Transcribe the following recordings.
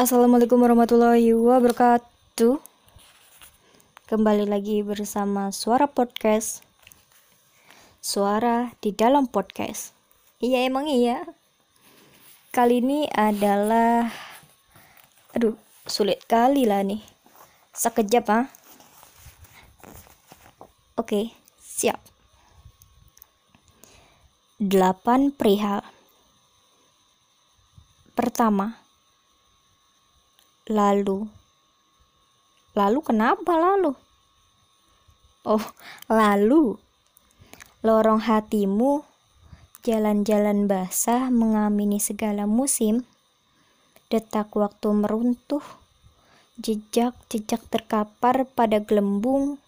Assalamualaikum warahmatullahi wabarakatuh. Kembali lagi bersama Suara Podcast. Suara di dalam podcast. Iya emang iya. Kali ini adalah aduh, sulit kali lah nih. Sekejap ah. Oke, siap. Delapan perihal. Pertama, lalu. Lalu kenapa lalu? Oh, lalu. Lorong hatimu, jalan-jalan basah mengamini segala musim. Detak waktu meruntuh, jejak-jejak terkapar pada gelembung,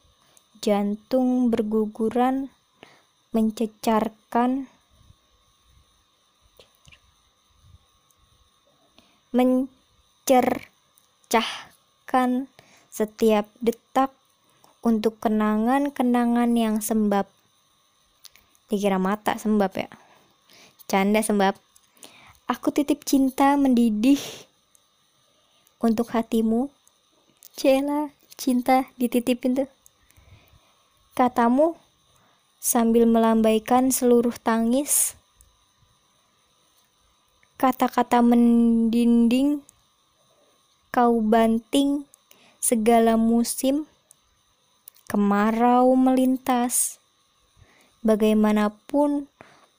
jantung berguguran, mencecarkan, mencercahkan setiap detak untuk kenangan-kenangan yang sembab. Dikira mata sembab ya. Canda sembab. Aku titip cinta mendidih untuk hatimu. Cela, cinta dititipin tuh. Katamu sambil melambaikan seluruh tangis kata-kata mendinding, kau banting segala musim, kemarau melintas. Bagaimanapun,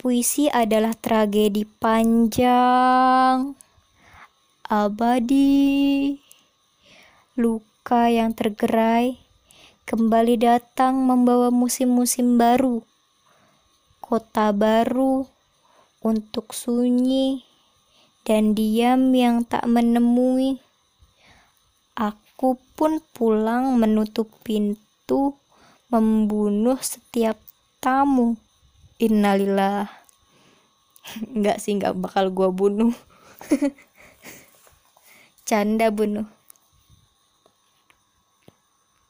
puisi adalah tragedi panjang, abadi, luka yang tergerai, kembali datang membawa musim-musim baru, kota baru untuk sunyi dan diam yang tak menemui. Aku pun pulang menutup pintu, membunuh setiap tamu. Innalillah. Enggak sih, enggak bakal gua bunuh. Canda bunuh.